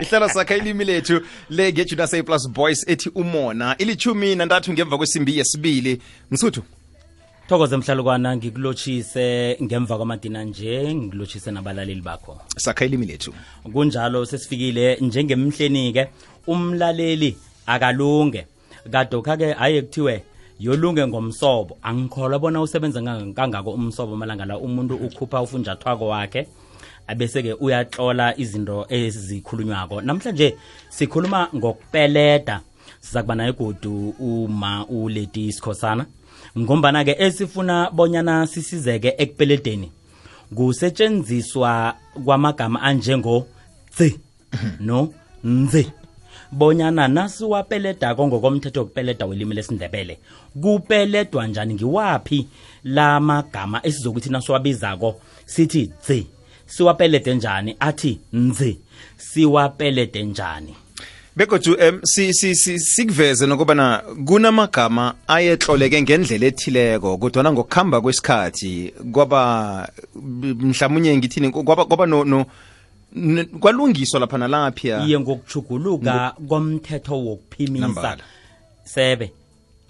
ihlelo sakhe ilimi lethu le ngejunasa plus boys ethi umona. Ilithumi nantathu ngemva kwesimbi yesibili. Msuthu. Thokoze mhlalukwana ngikulotshise ngemva kwamadina nje ngikulotshise nabalaleli bakho. Sakha ilimi lethu. Kunjalo sesifikile njengemhleni-ke umlaleli akalunge. Kadokha-ke aye kuthiwe yolunge ngomsobo. Angikholwa bona usebenza kangako umsobo malanga la umuntu ukhupha ufunjathwako wakhe. Abese-ke uyatlola izinto ezikhulunywako. Namhlanje sikhuluma ngokupeleda. Siza kuba naye godu uma uleti sikhosana ngombana-ke esifuna bonyana sisizeke ekupeledeni kusetshenziswa kwamagama anjengo tsi no nzi. Bonyana nasiwapeledako ngokomthetho wokupeleda welimi lesindebele kupeledwa njani ngiwaphi la magama esizokuthi nasiwabizako sithi tsi? Siwapelede njani? Athi nzi siwapelede njani? Begodu um sikuveze nokubana kunamagama ayetloleke ngendlela ethileko kodwana ngokuhamba kwesikhathi kwaba mhlawumunye ngithini kwaba kwaba no, no kwalungiswa lapha. Nalapha iye ngokuchuguluka komthetho wokuphimisa. Sebe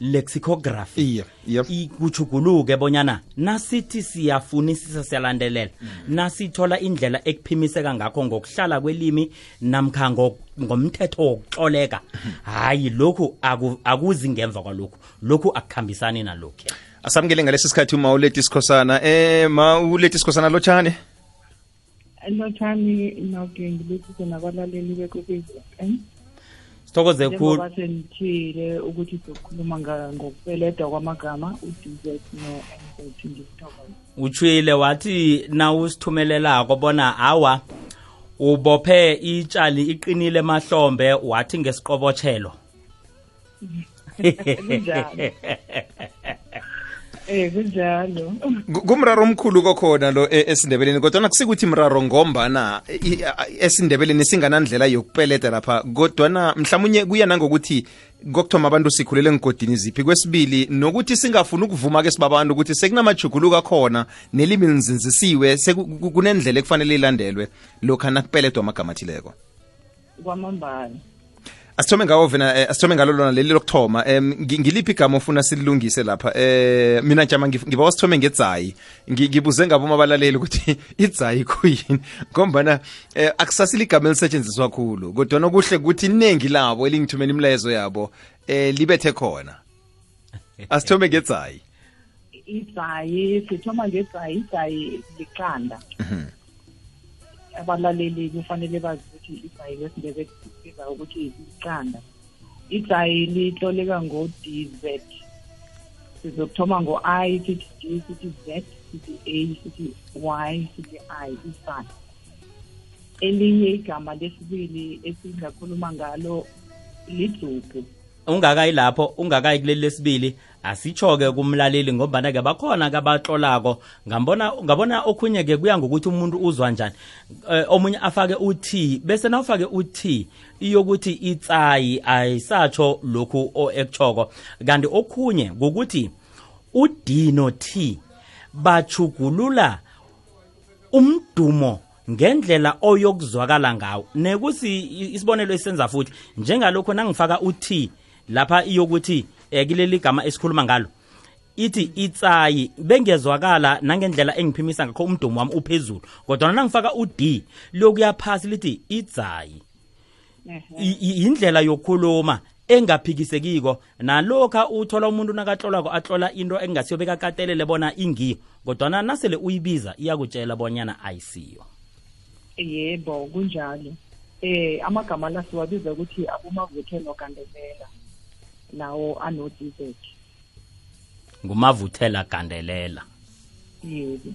lexicography. Iye iye kuchuguluke bonyana nasithi siyafunisisa siyalandelela nasithola indlela ekuphimiseka ngakho ngokuhlala kwelimi namkha ngo- ngomthetho wokuxoleka. Hayi lokhu aku- akuzi ngemva kwalokhu. Lokhu akuhambisani nalokhu. Asamukele ngalesi sikhathi uma uleti sikhosana. Eh ma uleti sikhosana lotshane lotshani noke ngilethise nabalaleli bekwekwezi FM sithokoze khulu senithile ukuthi sokhuluma ngokupeledwa kwamagama u-dz no-nz ngikuthokoza utshwile wathi nawusithumelelako bona awa ubophe itshali iqinile emahlombe wathi ngesiqobotshelo kunjalo. eh kunjalo. Ku- kumraro omkhulu kokhona lo e- esindebeleni kodwana kusikuthi mraro ngombana esindebeleni singanandlela yokupeleda lapha. Kodwana mhlawumunye kuya nangokuthi kokuthoma abantu sikhulele engodini ziphi. Kwesibili nokuthi singafuni ukuvuma ke sibabantu ukuthi sekunamajuguluko akhona nelimi linzinzisiwe kunendlela ekufanele ilandelwe lokha nakupeledwa amagama athileko. Kwamambala. Asithome ngawo vena eh, asithome ngalo lona leli lokuthoma. Ngiliphi igama ofuna sililungise lapha? Eh mina jama ngif- ngibawa sithome ngedzayi Ngi- ngibuze ngabo abalaleli ukuthi idzayi kuyini? Ngombana eh, akusasile igama elisetshenziswa kakhulu kodwa nokuhle ukuthi iningi labo elingithumela imilezo yabo eh libethe khona. Asithome ngedzayi idzayi sithoma ngedzayi idzayi liqanda. Abalaleli kufanele bazi ukuthi idzayi lesindebele sibiza ukuthi liqanda idzayi litloleka ngo-dz sizokuthoma ngo-i sithi d sithi z sithi a sithi y sithi i isana elinye igama lesibili esingakhuluma ngalo lidzuku ungakayi lapho ungakayi kuleli lesibili asitsho-ke kumlaleli ngombana-ke bakhona-ke abaxolako ngabona ngabona okhunye-ke kuya ngokuthi umuntu uzwa njani. Eh, omunye afake uthi bese nawufake uthi iyokuthi itsayi ayisatsho lokhu o- ekutshoko kanti okhunye ngokuthi u-d no-t bachugulula umdumo ngendlela oyokuzwakala ngawo. Nekusi isibonelo esenza futhi njengalokho nangifaka uthi lapha iyokuthi eh, kileli gama esikhuluma ngalo ithi itsayi bengezwakala nangendlela engiphimisa ngakho umdumo wami uphezulu kodwa nangifaka ud lokuya phasi lithi itsayi. I- i- indlela yokukhuluma engaphikisekiko nalokha uthola umuntu nakatlolako atlola into engasiyo bekakatelele bona ingiyo kodwana nasele uyibiza iyakutshela bonyana ayisiyo. Yebo kunjalo. Eh amagama la siwabiza ukuthi abomavuthelo kandelela lawo ano-dz ngumavuthela gandelela yebo.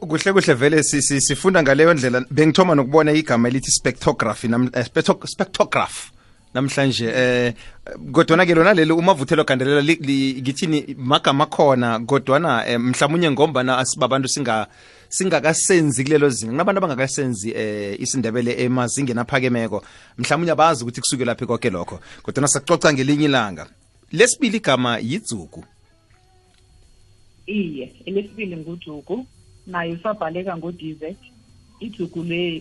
Kuhle kuhle vele si- si- sifunda ngaleyo ndlela. Bengithoma nokubona igama elithi spectography nam, eh, spectro- spectrograph namhlanje eh kodwana ke lona leli umavuthelo gandelela ngithini magama khona kodwana eh, mhlawumunye ngombana asibabantu singa singakasenzi kulelo zinga. Kunabantu abangakasenzi eh isindebele emazingeni aphakemeko. Mhlawumunye abazi ukuthi kusuke laphi konke lokho. Kodwana sacoca ngelinye ilanga. Lesibili igama yidzuku. Iye elesibili ngujuku nayo isabhaleka ngo-dz ijuku le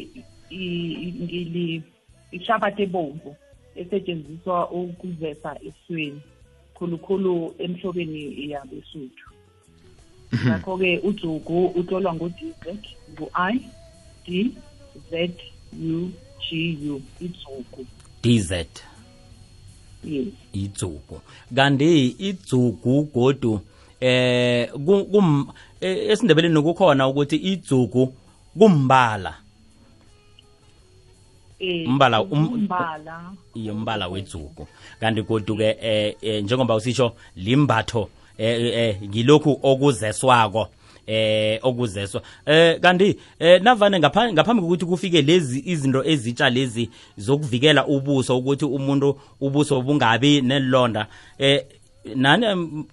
i- i- ngili ishabathi ebomvu esetshenziswa ukuvesa esweni khulukhulu emhlobeni yabesuthu. Ngakho-ke ujugu utlolwa z ngu-i d z u g u ijugu dz yes. idzugu kanti idzugu godu eh ku- kum eh, esindebeleni kukhona ukuthi idzugu kumbala. Eh, Umbala, um- umbala. Yombala wedzugu kanti godu ke eh, eh njengoba usisho limbatho eh eh ngilokhu okuzeswako eh okuzeswa eh kanti eh navane ngaphambi ngaphambi kokuthi kufike lezi izinto ezitsha lezi zokuvikela ubuso ukuthi umuntu ubuso bungabi nelonda eh nani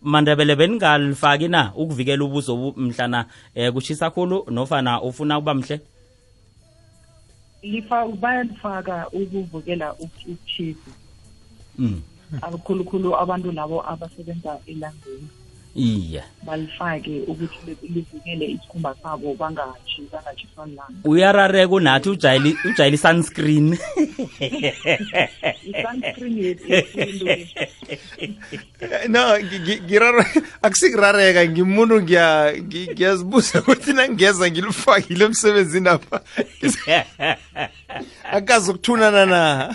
mandebele beningalifaki na ukuvikela ubuso bu- mhlana eh kushisa khulu nofana ufuna ukuba mhle lifa bayalifaka ukuvukela ukuthisa mm akhulukhulu abantu labo abasebenza elangeni. Iye balifake ukuthi livikele isikhumba sabo bangatshi bangatshiswa lilanga. Uyarareka unathi ujayeli i-sunscreen. Yethu no akusikurareka ngimuntu ngiyazibuza ukuthi nangeza ngilifakile emsebenzini apha. Akazi ukuthunana na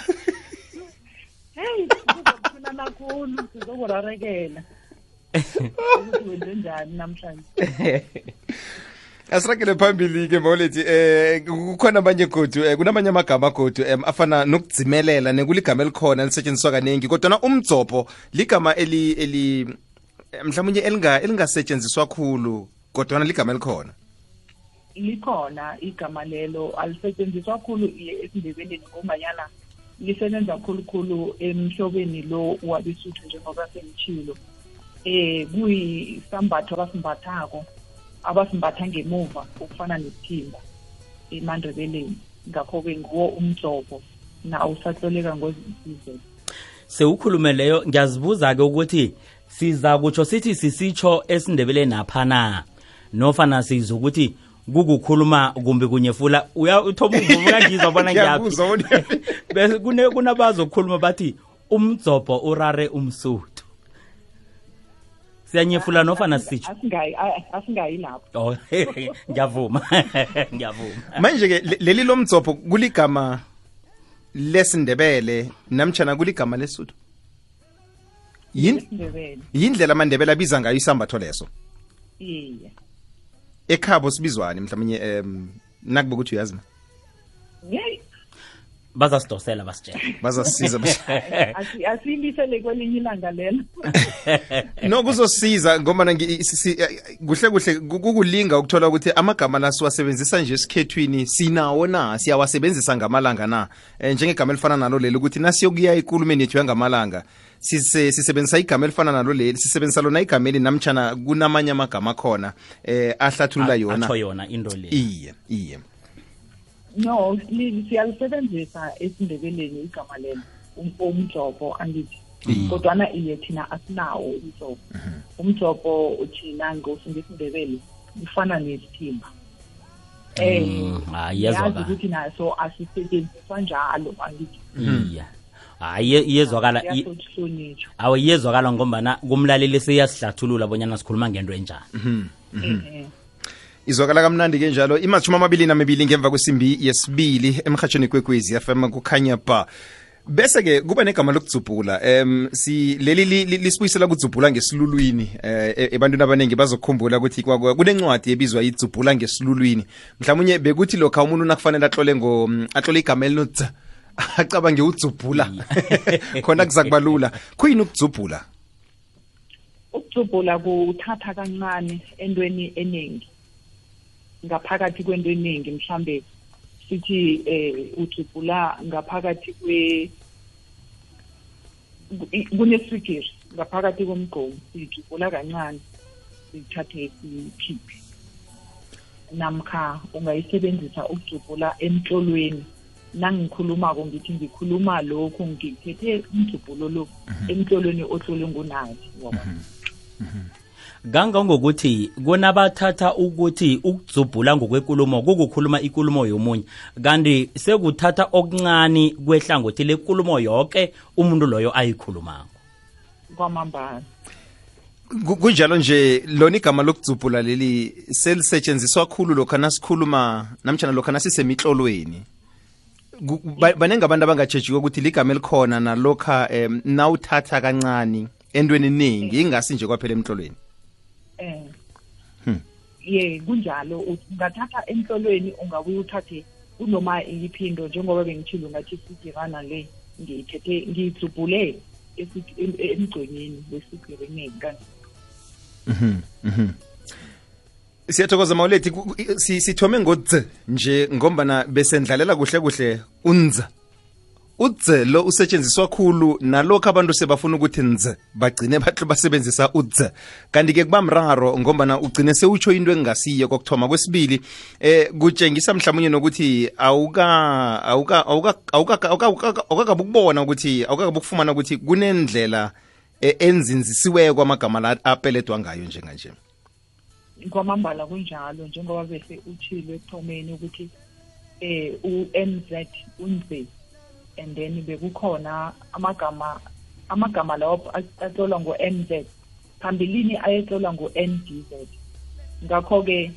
heyi sizokuthunana khulu sizokurarekela ukuthi wenze njani namhlanje. Asiragele phambili-ke mawulethi eh kukhona amanye godu eh, kunamanye amagama godu em afana nokudzimelela nekuligama elikhona elisetshenziswa kaningi kodwana umdzopho ligama eli eli eh, mhlawumunye elinga elingasetshenziswa khulu kodwana ligama elikhona. Likhona igama lelo alisetshenziswa khulu esindebeleni ngombanyana lisebenza khulukhulu emhlobeni lo wabesuthu njengoba sengitshilo eh kuyisambatho abasimbathako abasimbatha ngemuva okufana nesithimba emandebeleni. Ngakho-ke nguwo umjobo na usatloleka ngozizwe sewukhulume leyo ngiyazibuza-ke ukuthi siza kutsho sithi sisitsho esindebeleni apha na nofana siza ukuthi kukukhuluma kumbi kunyefula uya uthoma umvumo ngizwa bona ngiyaphi. Bese kune- kunabazokhuluma bathi umdzobho urare umsuthu. Siyanyefula nofana sitsho asingayi asingayi lapho. Oh, ngiyavuma ngiyavuma. Manje-ke leli leli lomdzopho kuligama lesindebele namtshana kuligama lesuthu? Yin- yindlela amandebele abiza ngayo isambatho leso? Iye ekhabo sibizwane mhlawumnye um nakube ukuthi uyazi ma yeyi bazasidosela basitshela. Bazasisiza asi- asiyilisele kwelinye ilanga lelo. No kuzosiza ngomana kuhle kuhle kukulinga ukuthola ukuthi amagama la siwasebenzisa nje esikhethwini sinawo na? Siyawasebenzisa ngamalanga na? Um njengegama elifana nalo leli ukuthi nasiyokuya ekulumeni yethu yangamalanga sise- sisebenzisa igama elifana nalo leli sisebenzisa lona igama eli namtshana kunamanye amagama khona um ahlathulula yona. atsho yona into le. Iye iye no li- siyalisebenzisa esindebeleni igama lelo um- umjobo angithi. Kodwana iye thina asinawo umjobo umjobo thina ngosingesindebele ufana nesithimba. Eh Mm, yazi iyezwakala ukuthi naso asisetshenziswa njalo angithi. Iya. Hayi iye- iyezwakala awe iyezwakala ngombana kumlaleli seyasihlathulula bonyana sikhuluma ngento enjani izwakala kamnandi-ke njalo imashumi amabili namibili ngemva kwesimbi yesibili emhatshweni kwekwezi fm kukhanya ba. Bese-ke kuba negama lokudzubhula um si leli li- li- lisibuyisela kudzubhula ngesilulwini eh e- ebantwini abaningi bazokhumbula ukuthi kunencwadi ebizwa idzubhula ngesilulwini. Mhlawumunye bekuthi lokho umuntu nakufanele atlole ngo atlole igama elinodz acabange udzubhula. Khona kuzakubalula kuba lula. Kuyini ukudzubhula? Ukudzubhula kuthatha kancane entweni eningi ngaphakathi kwento eningi mhlambe sithi eh ujubhula ngaphakathi kwe kuneswigiri ngaphakathi komgqomo siyijubhula kancane siyithathe siyikhiphe namkha ungayisebenzisa ukujubhula emtlolweni. Nangikhulumako ngithi ngikhuluma lokhu ngithethe umjubhulo lo emtlolweni otlolwe ngunazi. Wabona kangangokuthi kunabathatha ukuthi ukudzubhula ngokwekulumo kukukhuluma ikulumo yomunye kanti sekuthatha okuncane kwehlangothi lekulumo yonke umuntu loyo ayikhulumako. Kwamambala. Kunjalo nje lona igama lokudzubhula leli selisetshenziswa kakhulu lokho nasikhuluma namtshana lokho nasisemitlolweni. Baningi abantu abangatshejiko ukuthi ligama elikhona nalokha um nawuthatha kancane entweni eningi ingasi nje kwaphela emtlolweni eh. Hmm. ye kunjalo. Ungathatha emhlolweni ungabuye uthathe kunoma iyiphindo njengoba bengitshilo ngathi sigirana le ngiyithethe em- emgconyeni wesigiriningi kanti Mhm, mhm. siyathokoza mawulethi. Sithome ngodz nje ngombana besendlalela kuhle kuhle unza. Udz lo usetshenziswa khulu nalokho abantu sebafuna ukuthi nz bagcine basebenzisa udz kanti-ke kuba mraro ngombana ugcine sewutsho into engasiyo kokuthoma. Kwesibili eh kutshengisa mhlawumunye nokuthi awuka awuka awuka awuka- awuka- awuka- awukakabi ukubona ukuthi awukakabi ukufumana ukuthi kunendlela eh, enzinzisiweko kwamagama la apeledwa ngayo njenganje. Kwamambala kunjalo njengoba bese utshilo ekuthomeni ukuthi eh u-mz unze and then bekukhona amagama amagama lawo atlolwa ngo-mz phambilini ayetlolwa ngo-ndz. Ngakho-ke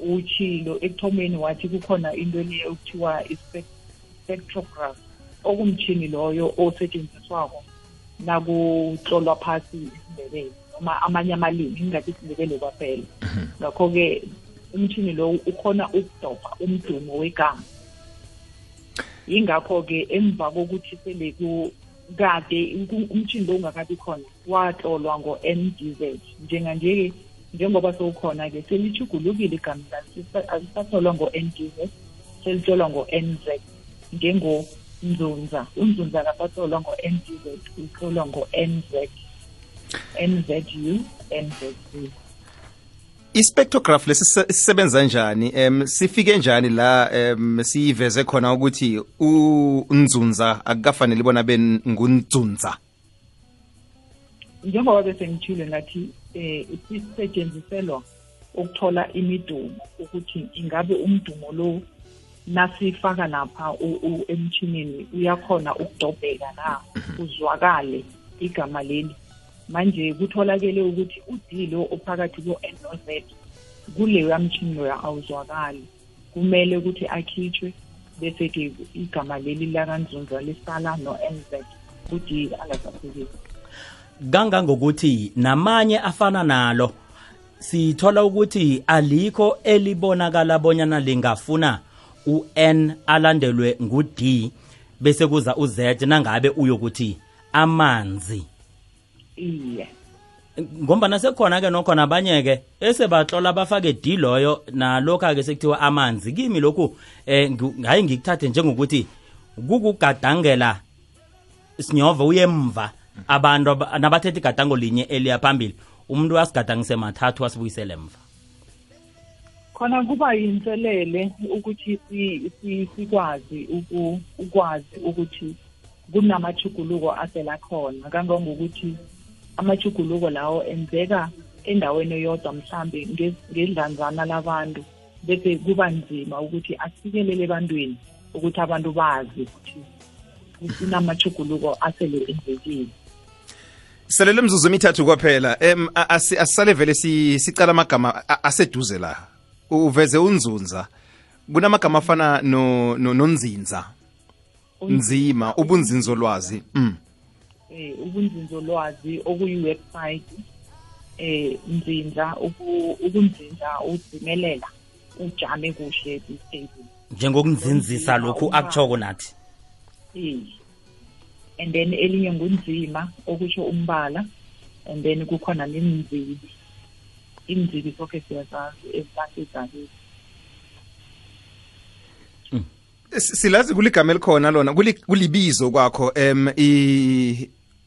utshilo ekuthomeni wathi kukhona into le okuthiwa i-spectrograph okumtshini loyo osetshenziswako nakutlolwa phasi isindebele noma amanye amalimi ingathi isindebele kwaphela. Ngakho-ke umtshini lo ukhona ukudobha umdumo wegama. Yingakho-ke emva kokuthi sele ku- kade ku- umtshini lo ungakabi khona watlolwa ngo-ndz njenganje-ke njengoba sowukhona-ke selichugulukile igama lali alisatholwa ngo-ndz selitlolwa ngo-nz njengonzunza unzunza kasatlolwa ngo-ndz utlolwa ngo-nz nzu nzu ispectrograph lesi sise- sisebenza njani? Em sifike njani la em siyiveze khona ukuthi unzunza akukafanele bona be ngunzunza njengoba bese ngithile ngathi eh sisetshenziselwa ukuthola imidumo ukuthi ingabe umdumo lo nasifaka lapha emtshinini uyakhona ukudobheka na? Uzwakale igama leli. Manje kutholakele ukuthi ud lo ophakathi ko-n no z kuleyo yamtshini loyo awuzwakali. Kumele ukuthi akhitshwe bese-ke igama leli lakanzunza lisala no-nz ukuthi angasafikisi kangangokuthi namanye afana nalo sithola ukuthi alikho elibonakala bonyana lingafuna u-n alandelwe ngu-d bese kuza u-z nangabe uyokuthi amanzi. Iye. Ngombana sekhona-ke nokhona abanye-ke esebatlola bafake d loyo nalokhu-ke sekuthiwa amanzi. Kimi lokhu um hayi ngikuthathe njengokuthi kukugadangela sinyova uyemva abantu aba- nabathetha igadango linye eliya phambili. Umuntu asigadangise mathathu asibuyisele emva. Khona kuba yinselele ukuthi si- si- sikwazi ukwazi ukuthi kunamachuguluko asela khona. Kangangokuthi amachuguluko lawo enzeka endaweni eyodwa mhlambe nge- ngedlanzana labantu bese kuba nzima ukuthi asifikelele ebantwini ukuthi abantu bazi ukuthi kunamachuguluko asele enzekile. Salele mzuzu emithathu kwaphela. Asi- asisale vele si- sicala amagama aseduze la. Uveze unzunza. Kunamagama afana no no- nonzinza. Nzima ubunzinzolwazi. Mm. Eh ubunzinzolwazi okuyi-website eh nzinza uku- ukunzinza udzimelela ujame kuhle kwi-stable njengokunzinzisa lokhu akuthoko nathi. Eh and then elinye ngunzima okusho umbala and then kukhona nenzibi inzibi sonke siyazazi ezibantu S- silazi kuligama elikhona lona kuli- kulibizo kwakho em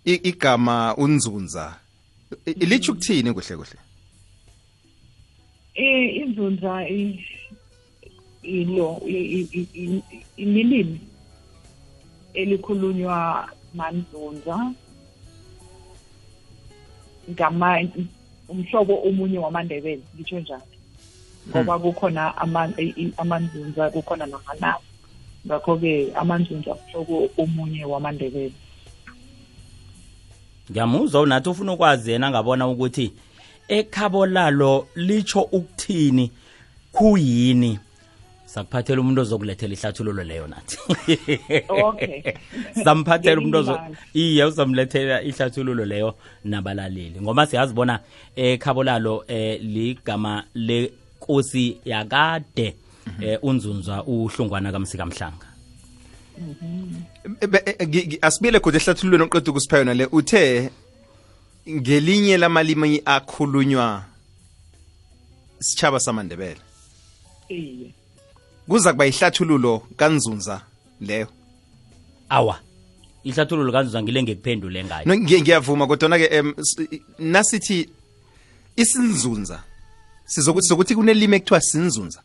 igama unzunza I- litsho ukuthini kuhle kuhle? Eh inzunza ilo i- i- i- ililimi elikhulunywa manzunza ngama umhlobo omunye wamandebele ngitsho njalo. Ngoba kukhona i- i- amanzunza kukhona namanafu ngakho-ke amanzunza umhlobo omunye wamandebele. Ngiyamuzwa unathi ufuna ukwazi yena ngabona ukuthi ekhabo lalo litsho ukuthini kuyini? Sakuphathela umuntu ozokulethela ihlathululo leyo nathi. Okay. samphathela umuntu ozo iye uzamlethela ihlathululo leyo nabalaleli. Ngoba siyazi bona ekhabo lalo eh ligama lenkosi yakade eh unzunzwa uhlungwana kamsikamhlanga. Asibile kodwa ehlathululweni oqeda ukusipha yona le uthe ngelinye lamalimi akhulunywa sitshaba samandebele. Iye. Kuza kuba ihlathululo kanzunza leyo. Awa ihlathululo kanzuzwa ngile ngekuphendule ngayo. No ngiyavuma kodwa ke em s- nasithi isinzunza sizokuthi sokuthi kunelimi ekuthiwa sinzunza.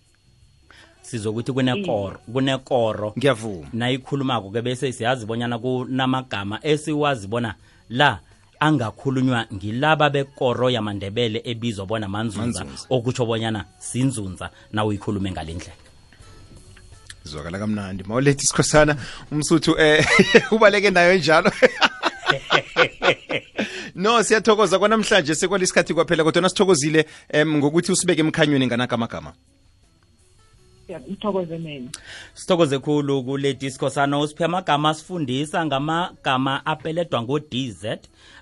Sizokuthi kunekoro kunekoro. Ngiyavuma. Nayikhulumako ke bese siyazi bonyana kunamagama esiwazi bona la angakhulunywa ngilaba bekoro yamandebele ebizwa bona manzunza. Okutsho bonyana sinzunza nawuyikhulume ngalendlela zwakala kamnandi mawulethi isikhosana umsuthu eh ubaleke nayo njalo. No siyathokoza kwanamhlanje sekwalesikhathi kwaphela kodwa nasithokozile um ngokuthi usibeke emkhanyweni nganakamagama ngithokoze mina sithokoze khulu kule discosana usiphe amagama asifundisa ngamagama apeledwa ngo-dz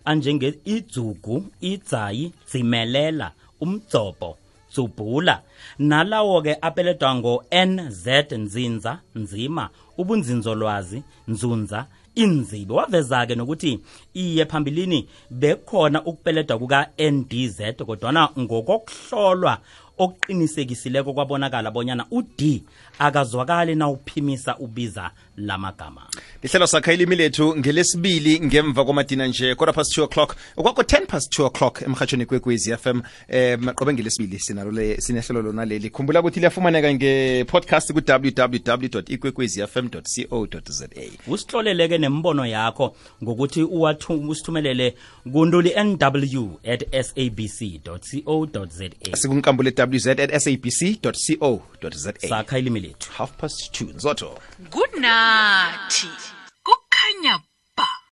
anjenge idzugu idzayi dzimelela umdzobho dzubhula nalawo-ke apeledwa ngo-nz nzinza nzima ubunzinzolwazi nzunza inzibi waveza-ke nokuthi iye phambilini bekhona ukupeledwa kuka-ndz kodwana ngokokuhlolwa okuqinisekisileko kwabonakala bonyana u-d akazwakali na uphimisa ubiza lamagama lihlelo sakha ilimi lethu ngelesibili ngemva kwamadina nje kodwa past 2 o'clock okwakho 10 past 2 o'clock emhatshweni kwekwezi fm eh maqobe ngelesibili sinalo le sinehlelo lona leli. Khumbula ukuthi liyafumaneka nge-podcast ku-www ikwekwezi fm co za usihloleleke nembono yakho ngokuthi uwathu- usithumelele kunduli nw at sabc co za sikunkambule wz at sabc co za sakha ilimi lethu. Half past 2 nzotho. Kunathi kukhanya